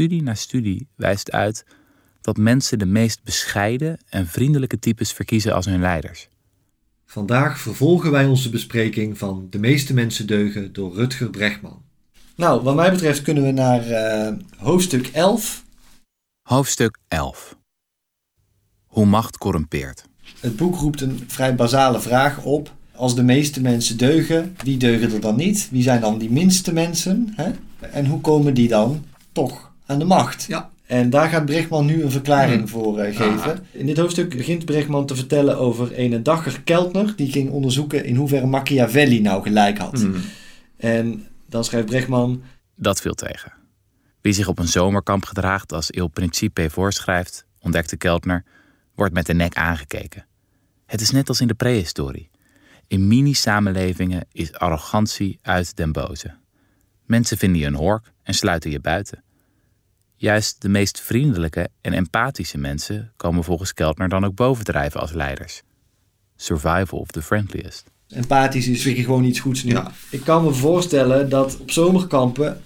studie na studie wijst uit dat mensen de meest bescheiden en vriendelijke types verkiezen als hun leiders. Vandaag vervolgen wij onze bespreking van De meeste mensen deugen door Rutger Bregman. Nou, wat mij betreft kunnen we naar uh, hoofdstuk 11. Hoofdstuk 11. Hoe macht corrumpeert. Het boek roept een vrij basale vraag op. Als de meeste mensen deugen, wie deugen er dan niet? Wie zijn dan die minste mensen? Hè? En hoe komen die dan toch aan de macht? Ja. En daar gaat Bregman nu een verklaring voor uh, geven. In dit hoofdstuk begint Bregman te vertellen over een Dagger Keltner. Die ging onderzoeken in hoeverre Machiavelli nou gelijk had. Hmm. En dan schrijft Bregman... Dat viel tegen. Wie zich op een zomerkamp gedraagt als Il Principe voorschrijft, ontdekte Keltner, wordt met de nek aangekeken. Het is net als in de prehistorie. In mini-samenlevingen is arrogantie uit den boze. Mensen vinden je een hork en sluiten je buiten. Juist de meest vriendelijke en empathische mensen komen volgens Keltner dan ook bovendrijven als leiders. Survival of the friendliest. Empathisch is je gewoon iets goeds nu. Ik kan me voorstellen dat op zomerkampen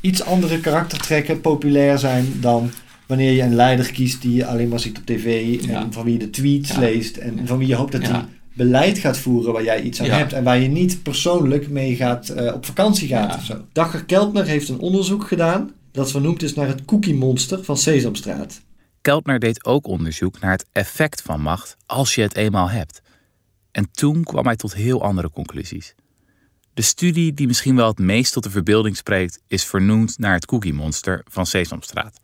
iets andere karaktertrekken populair zijn dan wanneer je een leider kiest die je alleen maar ziet op tv en van wie je de tweets leest en van wie je hoopt dat hij beleid gaat voeren waar jij iets aan hebt en waar je niet persoonlijk mee gaat uh, op vakantie gaat of zo. Dagger Keltner heeft een onderzoek gedaan dat vernoemd is naar het cookie monster van Sesamstraat. Keltner deed ook onderzoek naar het effect van macht als je het eenmaal hebt. En toen kwam hij tot heel andere conclusies. De studie die misschien wel het meest tot de verbeelding spreekt, is vernoemd naar het cookie monster van Sesamstraat.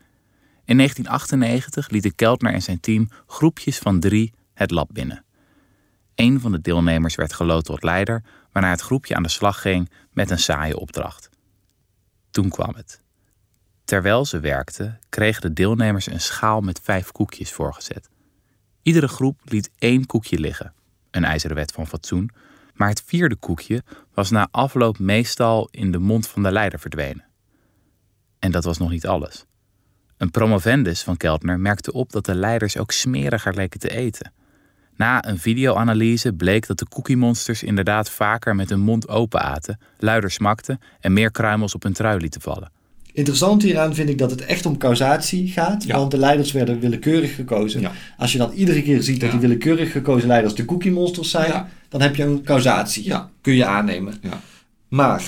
In 1998 lieten Keltner en zijn team groepjes van drie het lab binnen. Een van de deelnemers werd geloot tot leider, waarna het groepje aan de slag ging met een saaie opdracht. Toen kwam het. Terwijl ze werkten, kregen de deelnemers een schaal met vijf koekjes voorgezet. Iedere groep liet één koekje liggen, een ijzeren wet van fatsoen, maar het vierde koekje was na afloop meestal in de mond van de leider verdwenen. En dat was nog niet alles. Een promovendus van Keltner merkte op dat de leiders ook smeriger leken te eten. Na een videoanalyse bleek dat de koekiemonsters inderdaad vaker met hun mond open aten, luider smakten en meer kruimels op hun trui lieten vallen. Interessant hieraan vind ik dat het echt om causatie gaat, want de leiders werden willekeurig gekozen. Als je dan iedere keer ziet dat die willekeurig gekozen leiders de koekiemonsters zijn, dan heb je een causatie. Kun je aannemen. Maar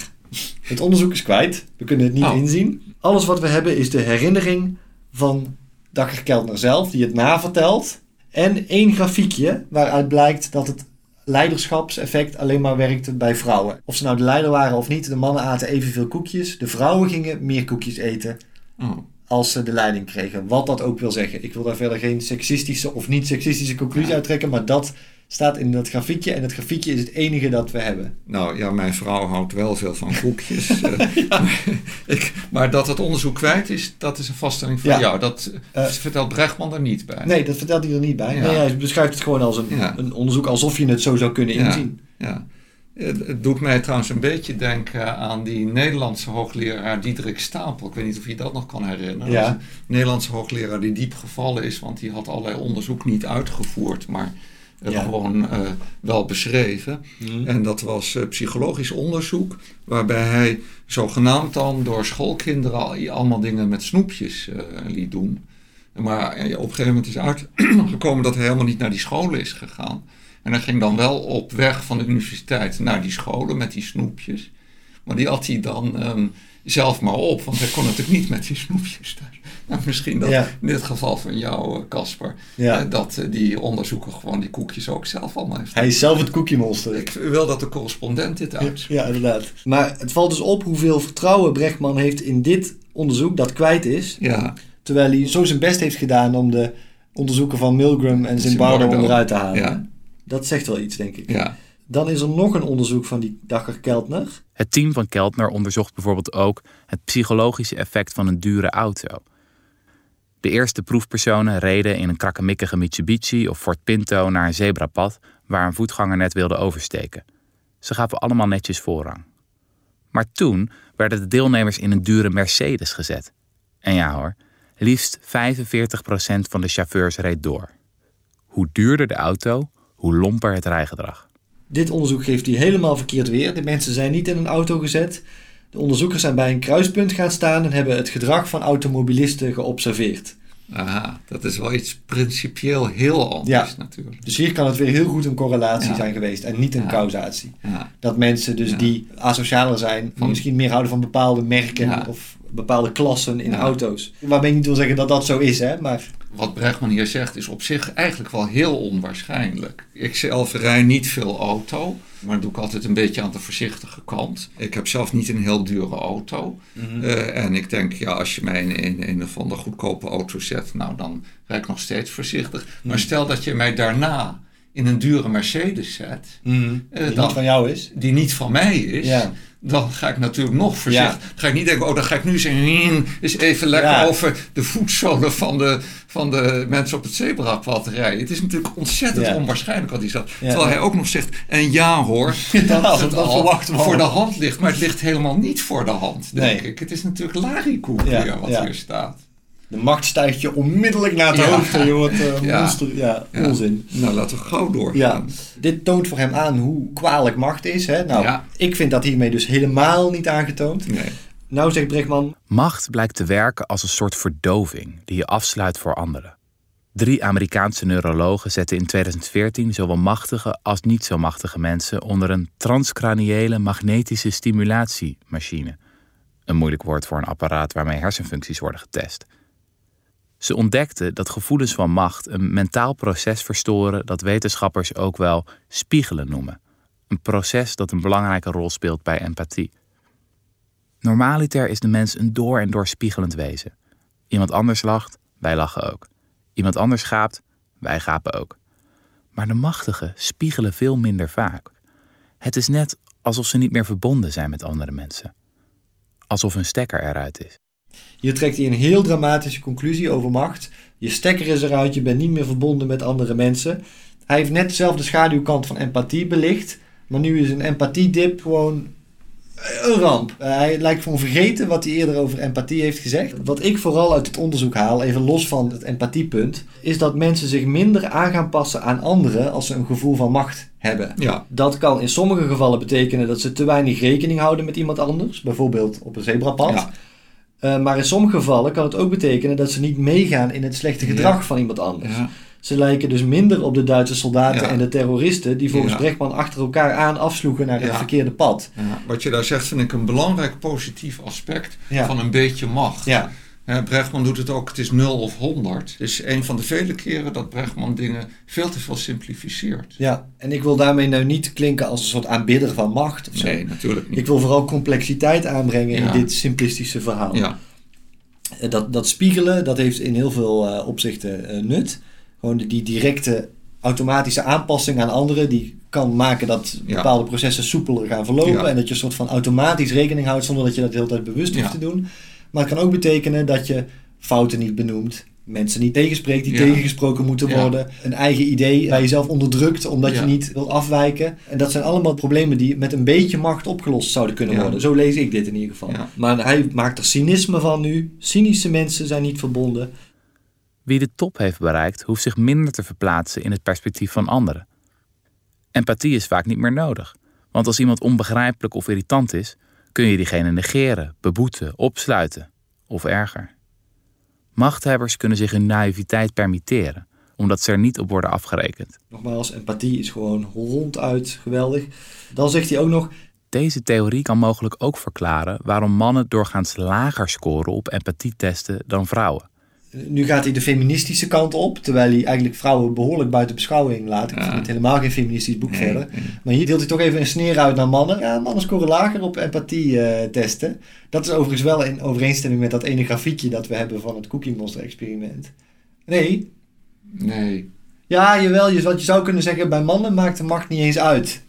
het onderzoek is kwijt. We kunnen het niet Oh. inzien. Alles wat we hebben is de herinnering van Dagger Keltner zelf, die het navertelt. En één grafiekje waaruit blijkt dat het leiderschapseffect alleen maar werkte bij vrouwen. Of ze nou de leider waren of niet, de mannen aten evenveel koekjes. De vrouwen gingen meer koekjes eten Oh. als ze de leiding kregen. Wat dat ook wil zeggen. Ik wil daar verder geen seksistische of niet seksistische conclusie uit trekken, maar dat staat in dat grafiekje. En het grafiekje is het enige dat we hebben. Nou ja, mijn vrouw houdt wel veel van koekjes. eh, maar, ik, maar dat het onderzoek kwijt is, dat is een vaststelling van Ja. jou. Dat Eh, vertelt Bregman er niet bij. Nee, dat vertelt hij er niet bij. Ja. Nee, hij beschrijft het gewoon als een, een onderzoek alsof je het zo zou kunnen inzien. Ja. Het doet mij trouwens een beetje denken aan die Nederlandse hoogleraar Diederik Stapel. Ik weet niet of je dat nog kan herinneren. Ja. Dat Een Nederlandse hoogleraar die diep gevallen is, want die had allerlei onderzoek niet uitgevoerd, maar Ja. gewoon eh, wel beschreven. En dat was eh, psychologisch onderzoek, waarbij hij zogenaamd dan door schoolkinderen al, allemaal dingen met snoepjes eh, liet doen. Maar op een gegeven moment is uitgekomen dat hij helemaal niet naar die scholen is gegaan. En hij ging dan wel op weg van de universiteit naar die scholen met die snoepjes. Maar die had hij dan ehm, zelf maar op, want hij kon natuurlijk niet met die snoepjes thuis. Nou, misschien dat Ja. in dit geval van jou, eh, Casper, Ja. eh, dat eh, die onderzoeker gewoon die koekjes ook zelf allemaal heeft. Hij is zelf het koekiemonster. Ik wil dat de correspondent dit uitspreekt. Ja, inderdaad. Maar het valt dus op hoeveel vertrouwen Brechtman heeft in dit onderzoek dat kwijt is. Ja, Terwijl hij zo zijn best heeft gedaan om de onderzoeken van Milgram en Zimbardo Zimbardo. onderuit te halen. Ja. Dat zegt wel iets, denk ik. ja. Dan is er nog een onderzoek van die Dagger Keltner. Het team van Keltner onderzocht bijvoorbeeld ook het psychologische effect van een dure auto. De eerste proefpersonen reden in een krakkemikkige Mitsubishi of Ford Pinto naar een zebrapad waar een voetganger net wilde oversteken. Ze gaven allemaal netjes voorrang. Maar toen werden de deelnemers in een dure Mercedes gezet. En ja hoor, liefst 45% van de chauffeurs reed door. Hoe duurder de auto, hoe lomper het rijgedrag. Dit onderzoek geeft hij helemaal verkeerd weer. De mensen zijn niet in een auto gezet, De onderzoekers zijn bij een kruispunt gaan staan en hebben het gedrag van automobilisten geobserveerd. Aha, dat is wel iets principieel heel anders Ja. natuurlijk. Dus hier kan het weer heel goed een correlatie Ja. zijn geweest en niet een Ja. causatie. Dat mensen dus die asocialer zijn, Van- misschien meer houden van bepaalde merken of bepaalde klassen in Ja. auto's. Waarmee ik niet wil zeggen dat dat zo is, hè, maar Wat Bregman hier zegt is op zich eigenlijk wel heel onwaarschijnlijk. Ik zelf rij niet veel auto, maar dat doe ik altijd een beetje aan de voorzichtige kant. Ik heb zelf niet een heel dure auto. Eh, en ik denk, ja, als je mij in, in een of andere goedkope auto zet, nou dan rijd ik nog steeds voorzichtig. Maar stel dat je mij daarna in een dure Mercedes zet, eh, die niet van jou is. die niet van mij is, Ja. Dan ga ik natuurlijk nog voorzichtig. Ja. Dan ga ik niet denken, oh, dan ga ik nu een- eens even lekker Ja. over de voetzolen van de, van de mensen op het zebrapad rijden. Het is natuurlijk ontzettend Ja. onwaarschijnlijk wat hij zegt. Terwijl hij ook nog zegt, en ja hoor, dat dat het al voor de hand ligt. Maar het ligt helemaal niet voor de hand, denk Nee. ik. Het is natuurlijk weer wat hier staat. De macht stijgt je onmiddellijk naar het Ja. hoofd en je wordt eh, Ja. monster. Ja, Ja. onzin. Nou, laten we gauw Ja, doorgaan. dit toont voor hem aan hoe kwalijk macht is. Hè? Nou, Ja. ik vind dat hiermee dus helemaal niet aangetoond. Nee. Nou zegt Brechtman, Macht blijkt te werken als een soort verdoving die je afsluit voor anderen. Drie Amerikaanse neurologen zetten in 2014 zowel machtige als niet zo machtige mensen onder een transcraniële magnetische stimulatiemachine. Een moeilijk woord voor een apparaat waarmee hersenfuncties worden getest. Ze ontdekten dat gevoelens van macht een mentaal proces verstoren dat wetenschappers ook wel spiegelen noemen. Een proces dat een belangrijke rol speelt bij empathie. Normaliter is de mens een door en door spiegelend wezen. Iemand anders lacht, wij lachen ook. Iemand anders gaapt, wij gapen ook. Maar de machtigen spiegelen veel minder vaak. Het is net alsof ze niet meer verbonden zijn met andere mensen. Alsof hun stekker eruit is. Hier trekt hij een heel dramatische conclusie over macht. Je stekker is eruit, je bent niet meer verbonden met andere mensen. Hij heeft net zelf de schaduwkant van empathie belicht. Maar nu is een empathiedip gewoon een ramp. Eh, hij lijkt gewoon vergeten wat hij eerder over empathie heeft gezegd. Wat ik vooral uit het onderzoek haal, even los van het empathiepunt, is dat mensen zich minder aan gaan passen aan anderen als ze een gevoel van macht hebben. Ja, Dat kan in sommige gevallen betekenen dat ze te weinig rekening houden met iemand anders, bijvoorbeeld op een zebrapad. ja, Eh, maar in sommige gevallen kan het ook betekenen dat ze niet meegaan in het slechte gedrag Ja. van iemand anders. ja. Ze lijken dus minder op de Duitse soldaten Ja. en de terroristen die volgens. Brechtman achter elkaar aan afsloegen naar het verkeerde pad. Ja, wat je daar zegt vind ik een belangrijk positief aspect van een beetje macht. Hè, Brechtman doet het ook, het is 0 of 100. Dus een van de vele keren dat Brechtman dingen veel te veel simplificeert. ja. En ik wil daarmee nou niet klinken als een soort aanbidder van macht of zo. Nee, natuurlijk niet. Ik wil vooral complexiteit aanbrengen Ja. in dit simplistische verhaal. ja, Eh, Dat, dat spiegelen, dat heeft in heel veel eh, opzichten eh, nut. Gewoon die, directe automatische aanpassing aan anderen, die kan maken dat Ja. bepaalde processen soepeler gaan verlopen. En dat je een soort van automatisch rekening houdt zonder dat je dat de hele tijd bewust hoeft te doen. Maar het kan ook betekenen dat je fouten niet benoemt. Mensen niet tegenspreekt die Ja. tegengesproken moeten Ja. worden. Een eigen idee bij jezelf onderdrukt omdat Ja. je niet wilt afwijken. En dat zijn allemaal problemen die met een beetje macht opgelost zouden kunnen Ja. worden. Zo lees ik dit in ieder geval. Ja. Maar hij maakt er cynisme van nu. Cynische mensen zijn niet verbonden. Wie de top heeft bereikt, hoeft zich minder te verplaatsen in het perspectief van anderen. Empathie is vaak niet meer nodig, want als iemand onbegrijpelijk of irritant is, kun je diegene negeren, beboeten, opsluiten of erger. Machthebbers kunnen zich hun naïviteit permitteren, omdat ze er niet op worden afgerekend. Nogmaals, empathie is gewoon ronduit geweldig. Dan zegt hij ook nog, Deze theorie kan mogelijk ook verklaren waarom mannen doorgaans lager scoren op empathietesten dan vrouwen. Nu gaat hij de feministische kant op, terwijl hij eigenlijk vrouwen behoorlijk buiten beschouwing laat. Ik Ja. vind het helemaal geen feministisch boek Nee, verder. nee. Maar hier deelt hij toch even een sneer uit naar mannen. Ja, mannen scoren lager op empathie-testen. dat is overigens wel in overeenstemming met dat ene grafiekje dat we hebben van het Cookie Monster experiment. Nee, Nee. ja, jawel, je, wat je zou kunnen zeggen, bij mannen maakt de macht niet eens uit.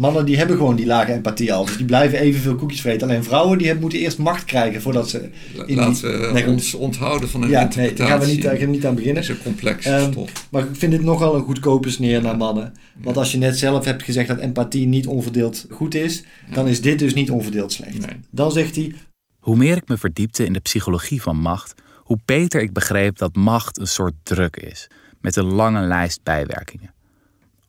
Mannen die hebben gewoon die lage empathie al. Dus die blijven evenveel koekjes vreten. Alleen vrouwen die hebben, moeten eerst macht krijgen voordat ze... La- die- Laten we Nee, goed. ons onthouden van een Ja, nee, daar gaan we niet, gaan we niet aan beginnen. Het is een complex Ehm, stof. Maar ik vind dit nogal een goedkope sneer naar mannen. Want als je net zelf hebt gezegd dat empathie niet onverdeeld goed is, dan is dit dus niet onverdeeld slecht. Nee. Dan zegt hij, Hoe meer ik me verdiepte in de psychologie van macht, hoe beter ik begreep dat macht een soort druk is, met een lange lijst bijwerkingen.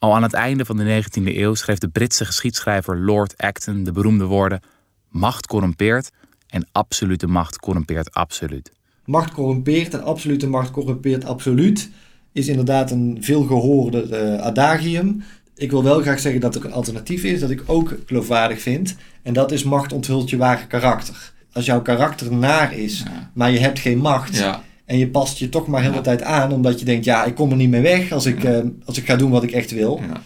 Al aan het einde van de 19e eeuw schreef de Britse geschiedschrijver Lord Acton de beroemde woorden: Macht corrumpeert en absolute macht corrumpeert absoluut. Macht corrumpeert en absolute macht corrumpeert absoluut is inderdaad een veel gehoorder uh, adagium. Ik wil wel graag zeggen dat er een alternatief is dat ik ook geloofwaardig vind. En dat is macht onthult je ware karakter. Als jouw karakter naar is, maar je hebt geen macht... Ja. En je past je toch maar heel de tijd aan, omdat je denkt, ja, ik kom er niet meer weg als ik, uh, als ik ga doen wat ik echt wil. Ja.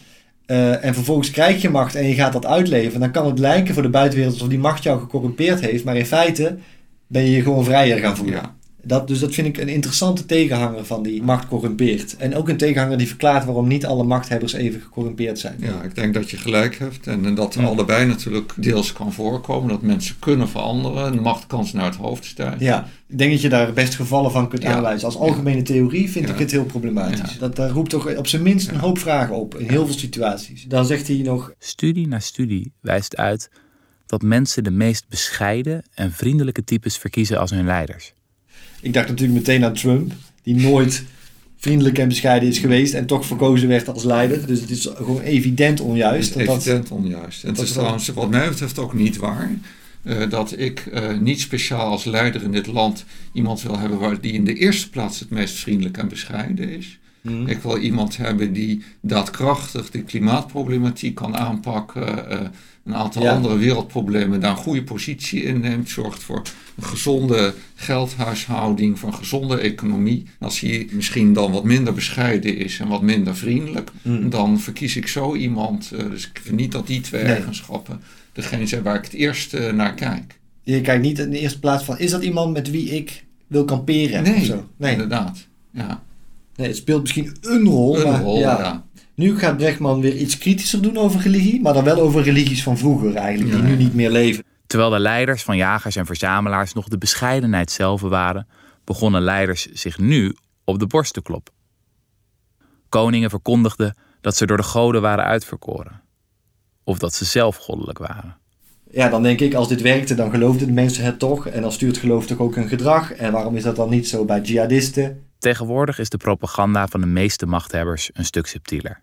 Uh, en vervolgens krijg je macht en je gaat dat uitleven. Dan kan het lijken voor de buitenwereld alsof die macht jou gecorrumpeerd heeft. Maar in feite ben je je gewoon vrijer gaan voelen. Dat, dus dat vind ik een interessante tegenhanger van die macht corrumpeert. En ook een tegenhanger die verklaart waarom niet alle machthebbers even gecorrumpeerd zijn. Ja, ik denk dat je gelijk hebt. En, en dat Ja. allebei natuurlijk deels kan voorkomen. Dat mensen kunnen veranderen. De macht kan ze naar het hoofd stijgen. Ja, ik denk dat je daar best gevallen van kunt Ja. aanwijzen. Als algemene theorie vind Ja. ik het heel problematisch. Ja. Dat, dat roept toch op zijn minst een hoop vragen op in heel veel situaties. Dan zegt hij nog, Studie na studie wijst uit dat mensen de meest bescheiden en vriendelijke types verkiezen als hun leiders. Ik dacht natuurlijk meteen aan Trump, die nooit vriendelijk en bescheiden is geweest en toch verkozen werd als leider. Dus het is gewoon evident onjuist. Het is dat evident onjuist. En het is trouwens wat mij betreft ook niet waar. eh, dat ik eh, niet speciaal als leider in dit land iemand wil hebben waar, die in de eerste plaats het meest vriendelijk en bescheiden is. Mhm. Ik wil iemand hebben die daadkrachtig de klimaatproblematiek kan aanpakken. eh, een aantal Ja. andere wereldproblemen daar een goede positie inneemt. Zorgt voor een gezonde geldhuishouding, voor een gezonde economie. Als hij misschien dan wat minder bescheiden is en wat minder vriendelijk, Mhm. dan verkies ik zo iemand. eh, dus ik vind niet dat die twee Nee. eigenschappen degene zijn waar ik het eerst eh, naar kijk. Je kijkt niet in de eerste plaats van, is dat iemand met wie ik wil kamperen of Nee, zo? Nee. inderdaad. Ja, nee, het speelt misschien een rol. een maar rol, ja. ja. Nu gaat Brechtman weer iets kritischer doen over religie, maar dan wel over religies van vroeger eigenlijk, die Ja. nu niet meer leven. Terwijl de leiders van jagers en verzamelaars nog de bescheidenheid zelf waren, begonnen leiders zich nu op de borst te kloppen. Koningen verkondigden dat ze door de goden waren uitverkoren. Of dat ze zelf goddelijk waren. Ja, dan denk ik, als dit werkte, dan geloofden de mensen het toch. En dan stuurt geloof toch ook een gedrag. En waarom is dat dan niet zo bij jihadisten? Tegenwoordig is de propaganda van de meeste machthebbers een stuk subtieler.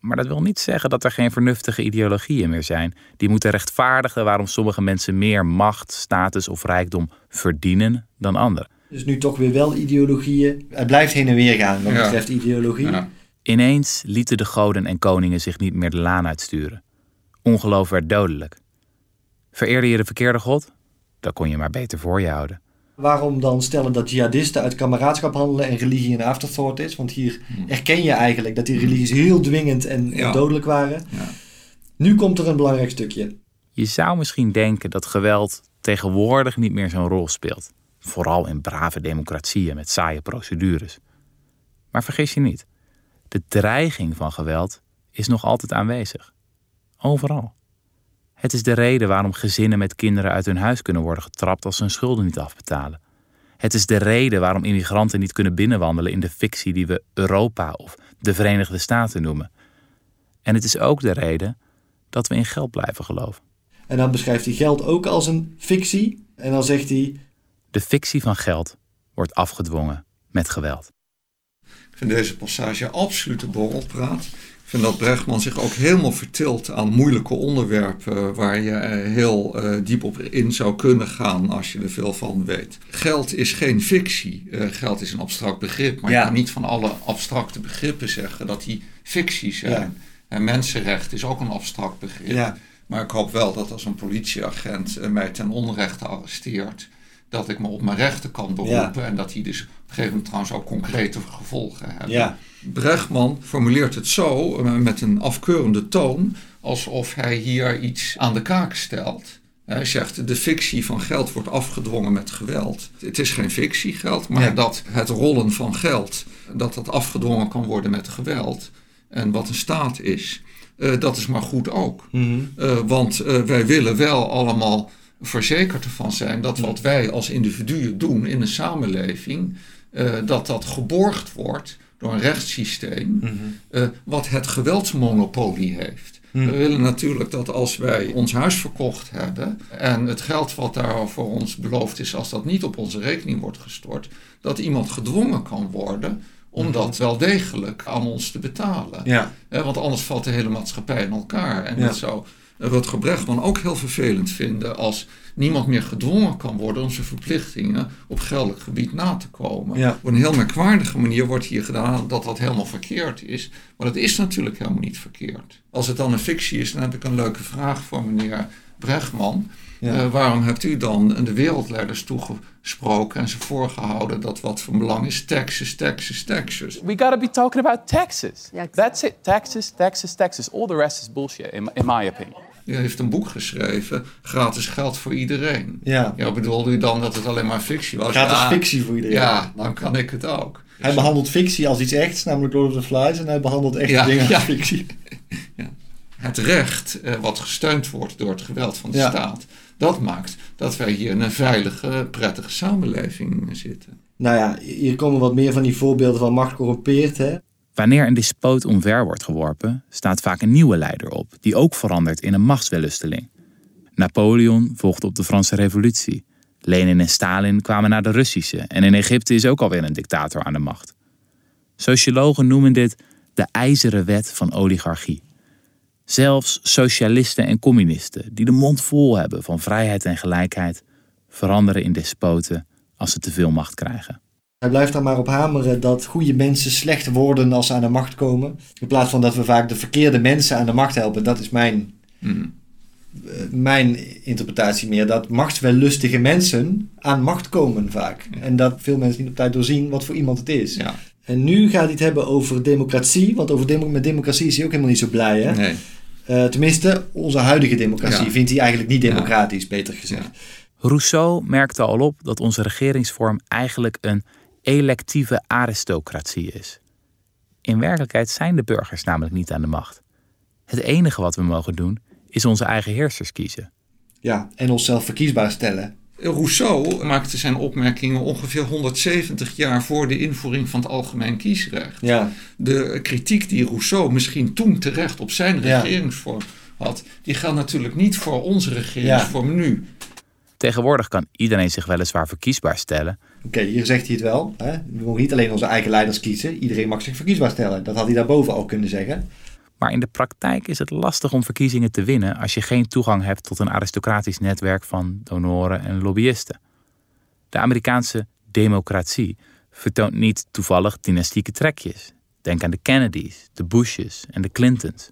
Maar dat wil niet zeggen dat er geen vernuftige ideologieën meer zijn die moeten rechtvaardigen waarom sommige mensen meer macht, status of rijkdom verdienen dan anderen. Dus nu toch weer wel ideologieën. Het blijft heen en weer gaan wat Ja. betreft ideologie. Ja. Ineens lieten de goden en koningen zich niet meer de laan uitsturen. Ongeloof werd dodelijk. Vereerde je de verkeerde god? Dan kon je maar beter voor je houden. Waarom dan stellen dat jihadisten uit kameraadschap handelen en religie een afterthought is? Want hier erken je eigenlijk dat die religies heel dwingend en, en dodelijk waren. Ja. Nu komt er een belangrijk stukje. Je zou misschien denken dat geweld tegenwoordig niet meer zo'n rol speelt. Vooral in brave democratieën met saaie procedures. Maar vergis je niet, de dreiging van geweld is nog altijd aanwezig. Overal. Het is de reden waarom gezinnen met kinderen uit hun huis kunnen worden getrapt als ze hun schulden niet afbetalen. Het is de reden waarom immigranten niet kunnen binnenwandelen in de fictie die we Europa of de Verenigde Staten noemen. En het is ook de reden dat we in geld blijven geloven. En dan beschrijft hij geld ook als een fictie. En dan zegt hij, De fictie van geld wordt afgedwongen met geweld. Ik vind deze passage absolute borrelpraat. Vind dat Brechtman zich ook helemaal vertilt aan moeilijke onderwerpen waar je eh, heel eh, diep op in zou kunnen gaan als je er veel van weet. Geld is geen fictie. Eh, geld is een abstract begrip, maar Ja. je kan niet van alle abstracte begrippen zeggen dat die fictie zijn. Ja. En mensenrecht is ook een abstract begrip. ja, Maar ik hoop wel dat als een politieagent mij ten onrechte arresteert, dat ik me op mijn rechten kan beroepen en dat die dus gegeven moment trouwens ook concrete gevolgen hebben. ja, Brechtman formuleert het zo eh, met een afkeurende toon, alsof hij hier iets aan de kaak stelt. Hij zegt, de fictie van geld wordt afgedwongen met geweld. Het is geen fictie, geld, maar Ja. dat het rollen van geld, dat dat afgedwongen kan worden met geweld. En wat een staat is, eh, dat is maar goed ook. Mhm. Eh, want wij willen wel allemaal verzekerd ervan zijn dat wat wij als individuen doen in een samenleving, eh, dat dat geborgd wordt door een rechtssysteem Mhm. eh, wat het geweldsmonopolie heeft. Mhm. We willen natuurlijk dat als wij ons huis verkocht hebben en het geld wat daar voor ons beloofd is, als dat niet op onze rekening wordt gestort, dat iemand gedwongen kan worden om dat wel degelijk aan ons te betalen. ja, want anders valt de hele maatschappij in elkaar. En Ja. dat zou Rutger Bregman ook heel vervelend vinden als niemand meer gedwongen kan worden om zijn verplichtingen op geldelijk gebied na te komen. Ja. Op een heel merkwaardige manier wordt hier gedaan dat dat helemaal verkeerd is. Maar dat is natuurlijk helemaal niet verkeerd. Als het dan een fictie is, dan heb ik een leuke vraag voor meneer Bregman. Ja. Eh, waarom hebt u dan de wereldleiders toegesproken en ze voorgehouden dat wat van belang is Texas, Texas, Texas? We gotta be talking about Texas. That's it. Texas, Texas, Texas. All the rest is bullshit, in, in my opinion. U heeft een boek geschreven, gratis geld voor iedereen. Ja. Ja, bedoelde u dan dat het alleen maar fictie was? Gratis ja, fictie voor iedereen. Ja, dan kan ik het ook. Hij behandelt fictie als iets echts, namelijk Lord of the Flies. En hij behandelt echte Ja, dingen als fictie. Het recht, eh, wat gesteund wordt door het geweld van de staat, dat maakt dat wij hier in een veilige, prettige samenleving zitten. Nou ja, hier komen wat meer van die voorbeelden van macht corrumpeert. Hè? Wanneer een despoot omver wordt geworpen, staat vaak een nieuwe leider op, die ook verandert in een machtswellusteling. Napoleon volgde op de Franse Revolutie. Lenin en Stalin kwamen naar de Russische en in Egypte is ook alweer een dictator aan de macht. Sociologen noemen dit de ijzeren wet van oligarchie. Zelfs socialisten en communisten, die de mond vol hebben van vrijheid en gelijkheid, veranderen in despoten als ze te veel macht krijgen. Hij blijft er maar op hameren dat goede mensen slecht worden als ze aan de macht komen. In plaats van dat we vaak de verkeerde mensen aan de macht helpen. Dat is mijn, Hmm. eh, mijn interpretatie meer. Dat machtswellustige mensen aan macht komen vaak. En dat veel mensen niet op tijd doorzien wat voor iemand het is. Ja, En nu gaat hij het hebben over democratie. Want over demo- met democratie is hij ook helemaal niet zo blij. Hè? nee. Eh, tenminste, onze huidige democratie Ja. vindt hij eigenlijk niet democratisch, beter gezegd. Rousseau merkte al op dat onze regeringsvorm eigenlijk een electieve aristocratie is. In werkelijkheid zijn de burgers namelijk niet aan de macht. Het enige wat we mogen doen is onze eigen heersers kiezen. Ja, en onszelf verkiesbaar stellen. Rousseau maakte zijn opmerkingen ongeveer 170 jaar voor de invoering van het algemeen kiesrecht. Ja, De kritiek die Rousseau misschien toen terecht op zijn Ja. regeringsvorm had, die geldt natuurlijk niet voor onze regeringsvorm nu. Tegenwoordig kan iedereen zich weliswaar verkiesbaar stellen, oké, hier zegt hij het wel. Hè? We mogen niet alleen onze eigen leiders kiezen. Iedereen mag zich verkiesbaar stellen. Dat had hij daarboven al kunnen zeggen. maar in de praktijk is het lastig om verkiezingen te winnen als je geen toegang hebt tot een aristocratisch netwerk van donoren en lobbyisten. De Amerikaanse democratie vertoont niet toevallig dynastieke trekjes. Denk aan de Kennedys, de Bushes en de Clintons.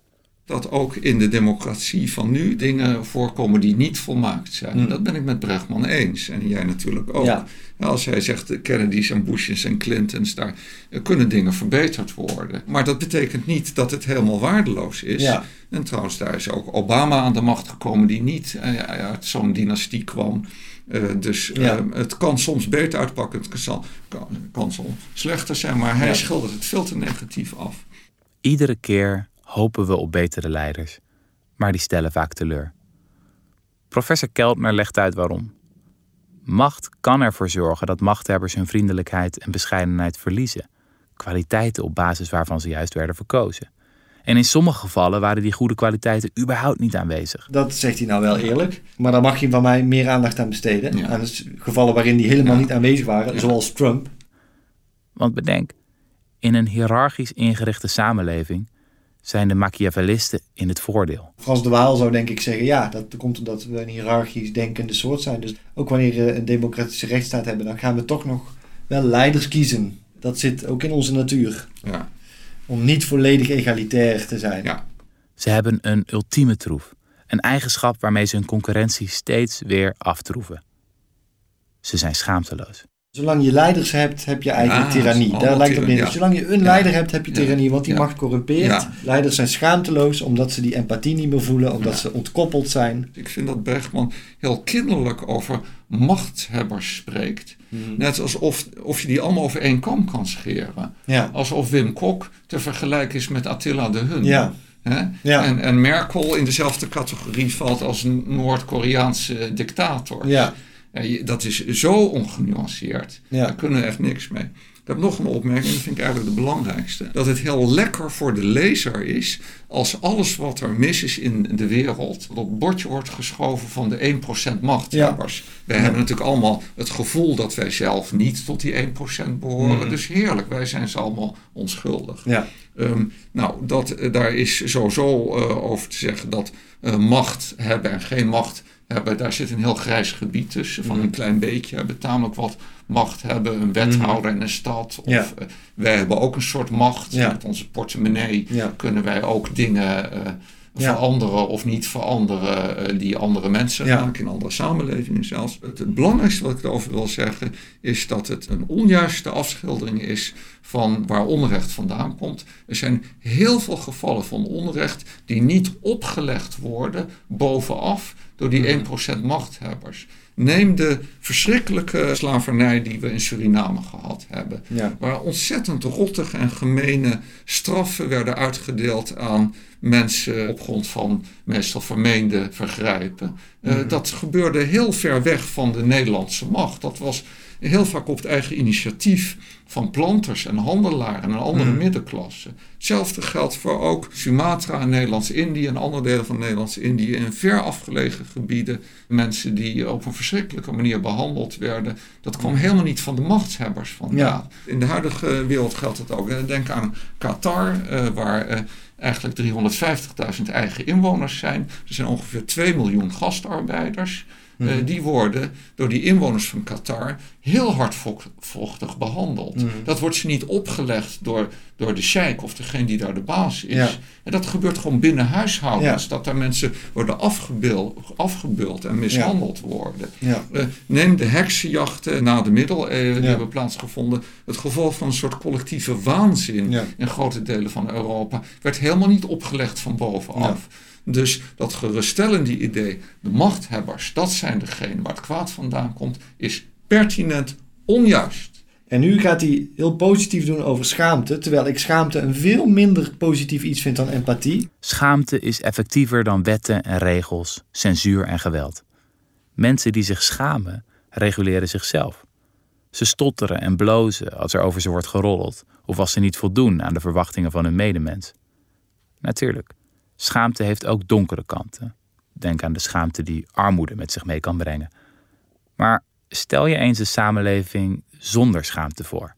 Dat ook in de democratie van nu dingen voorkomen die niet volmaakt zijn. Hmm. Dat ben ik met Bregman eens. En jij natuurlijk ook. Ja. Als hij zegt de Kennedys en Bushes en Clintons, daar kunnen dingen verbeterd worden. Maar dat betekent niet dat het helemaal waardeloos is. Ja. En trouwens, daar is ook Obama aan de macht gekomen die niet eh, uit zo'n dynastie kwam. Eh, dus eh, Ja. het kan soms beter uitpakken, het kan, kan, kan soms slechter zijn, maar hij Ja. schildert het veel te negatief af. Iedere keer hopen we op betere leiders, maar die stellen vaak teleur. Professor Keltner legt uit waarom. Macht kan ervoor zorgen dat machthebbers hun vriendelijkheid en bescheidenheid verliezen, kwaliteiten op basis waarvan ze juist werden verkozen. En in sommige gevallen waren die goede kwaliteiten überhaupt niet aanwezig. Dat zegt hij nou wel eerlijk. Maar daar mag je van mij meer aandacht aan besteden. Ja. Aan gevallen waarin die helemaal Ja. niet aanwezig waren. Ja. Zoals Trump. Want bedenk, in een hiërarchisch ingerichte samenleving zijn de Machiavellisten in het voordeel. Frans de Waal zou denk ik zeggen, ja, dat komt omdat we een hiërarchisch denkende soort zijn. Dus ook wanneer we een democratische rechtsstaat hebben, dan gaan we toch nog wel leiders kiezen. Dat zit ook in onze natuur. Ja, Om niet volledig egalitair te zijn. ja. Ze hebben een ultieme troef, een eigenschap waarmee ze hun concurrentie steeds weer aftroeven. Ze zijn schaamteloos. Zolang je leiders hebt, heb je eigenlijk Ja, tirannie. Daar lijkt het op neer. tiran- Dus Zolang je een leider hebt, heb je tirannie. Want die macht corrumpeert. Leiders zijn schaamteloos omdat ze die empathie niet meer voelen. Omdat ze ontkoppeld zijn. Ik vind dat Bergman heel kinderlijk over machthebbers spreekt. Net alsof of je die allemaal over één kam kan scheren. Ja. Alsof Wim Kok te vergelijken is met Attila de Hun. Ja. Hè? Ja. En, en Merkel in dezelfde categorie valt als een Noord-Koreaanse dictator. Ja. Dat is zo ongenuanceerd. Daar kunnen we echt niks mee. Ik heb nog een opmerking, dat vind ik eigenlijk de belangrijkste. Dat het heel lekker voor de lezer is als alles wat er mis is in de wereld op het bordje wordt geschoven van de 1% machthebbers. Ja. Wij hebben natuurlijk allemaal het gevoel dat wij zelf niet tot die 1% behoren. Mhm. Dus heerlijk, wij zijn ze allemaal onschuldig. Ja. Ehm, nou, dat, eh, daar is sowieso uh, over te zeggen dat uh, macht hebben en geen macht hebben, daar zit een heel grijs gebied tussen. Van een klein beetje hebben tamelijk wat macht hebben, een wethouder in een stad. Of ja. wij hebben ook een soort macht. Met onze portemonnee kunnen wij ook dingen veranderen of niet veranderen uh, die andere mensen raken, in andere samenlevingen zelfs. Het, het, belangrijkste wat ik erover wil zeggen is dat het een onjuiste afschildering is van waar onrecht vandaan komt. Er zijn heel veel gevallen van onrecht die niet opgelegd worden bovenaf door die 1% mhm. machthebbers. Neem de verschrikkelijke slavernij die we in Suriname gehad hebben. Waar ontzettend rottige en gemene straffen werden uitgedeeld aan mensen op grond van meestal vermeende vergrijpen. Eh, mhm. Dat gebeurde heel ver weg van de Nederlandse macht. Dat was heel vaak op het eigen initiatief van planters en handelaren en andere mm. middenklasse. Hetzelfde geldt voor ook Sumatra en Nederlands-Indië en andere delen van Nederlands-Indië in ver afgelegen gebieden. Mensen die op een verschrikkelijke manier behandeld werden. Dat kwam helemaal niet van de machtshebbers vandaan. In de huidige wereld geldt het ook. Denk aan Qatar, eh, waar eh, eigenlijk 350.000 eigen inwoners zijn. Er zijn ongeveer 2 miljoen gastarbeiders. Eh, mhm. die worden door die inwoners van Qatar heel hardvochtig behandeld. Mhm. Dat wordt ze niet opgelegd door, door de sheik of degene die daar de baas is. En dat gebeurt gewoon binnen huishoudens. Dat daar mensen worden afgebeuld, en mishandeld worden. Uh, neem de heksenjachten na de middeleeuwen, die hebben plaatsgevonden. Het gevolg van een soort collectieve waanzin in grote delen van Europa werd helemaal niet opgelegd van bovenaf. Dus dat geruststellende idee, de machthebbers, dat zijn degenen waar het kwaad vandaan komt, is pertinent onjuist. En nu gaat hij heel positief doen over schaamte, terwijl ik schaamte een veel minder positief iets vind dan empathie. Schaamte is effectiever dan wetten en regels, censuur en geweld. Mensen die zich schamen, reguleren zichzelf. Ze stotteren en blozen als er over ze wordt geroddeld of als ze niet voldoen aan de verwachtingen van hun medemens. Natuurlijk, Schaamte heeft ook donkere kanten. Denk aan de schaamte die armoede met zich mee kan brengen. Maar stel je eens een samenleving zonder schaamte voor.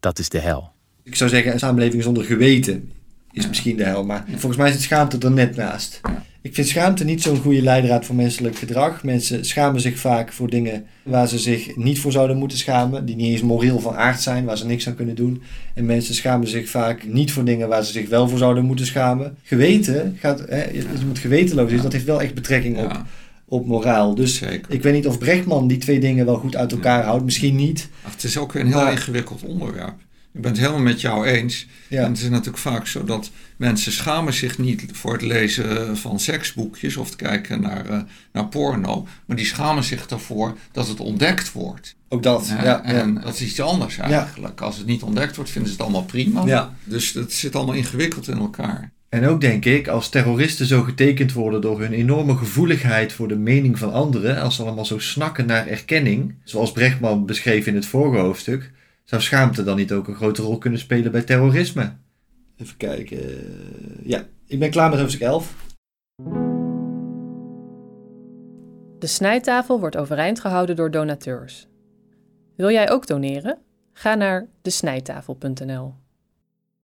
Dat is de hel. Ik zou zeggen, een samenleving zonder geweten is misschien de hel. Maar volgens mij zit schaamte er net naast. Ik vind schaamte niet zo'n goede leidraad voor menselijk gedrag. Mensen schamen zich vaak voor dingen waar ze zich niet voor zouden moeten schamen, die niet eens moreel van aard zijn, waar ze niks aan kunnen doen. En mensen schamen zich vaak niet voor dingen waar ze zich wel voor zouden moeten schamen. Geweten gaat, hè, je moet gewetenloos zijn, dat heeft wel echt betrekking op, op moraal. Dus ik weet niet of Brechtman die twee dingen wel goed uit elkaar houdt, misschien niet. Ach, het is ook een heel ingewikkeld onderwerp. Ik ben het helemaal met jou eens. En het is natuurlijk vaak zo dat mensen schamen zich niet voor het lezen van seksboekjes of het kijken naar, uh, naar porno. Maar die schamen zich ervoor dat het ontdekt wordt. Ook dat, ja. En dat is iets anders eigenlijk. Als het niet ontdekt wordt, vinden ze het allemaal prima. Ja. Dus het zit allemaal ingewikkeld in elkaar. En ook denk ik, als terroristen zo getekend worden door hun enorme gevoeligheid voor de mening van anderen, als ze allemaal zo snakken naar erkenning, zoals Brechtman beschreef in het vorige hoofdstuk, zou schaamte dan niet ook een grote rol kunnen spelen bij terrorisme? Even kijken. Ja, ik ben klaar met hoofdstuk 11. De snijtafel wordt overeind gehouden door donateurs. Wil jij ook doneren? Ga naar desnijtafel.nl.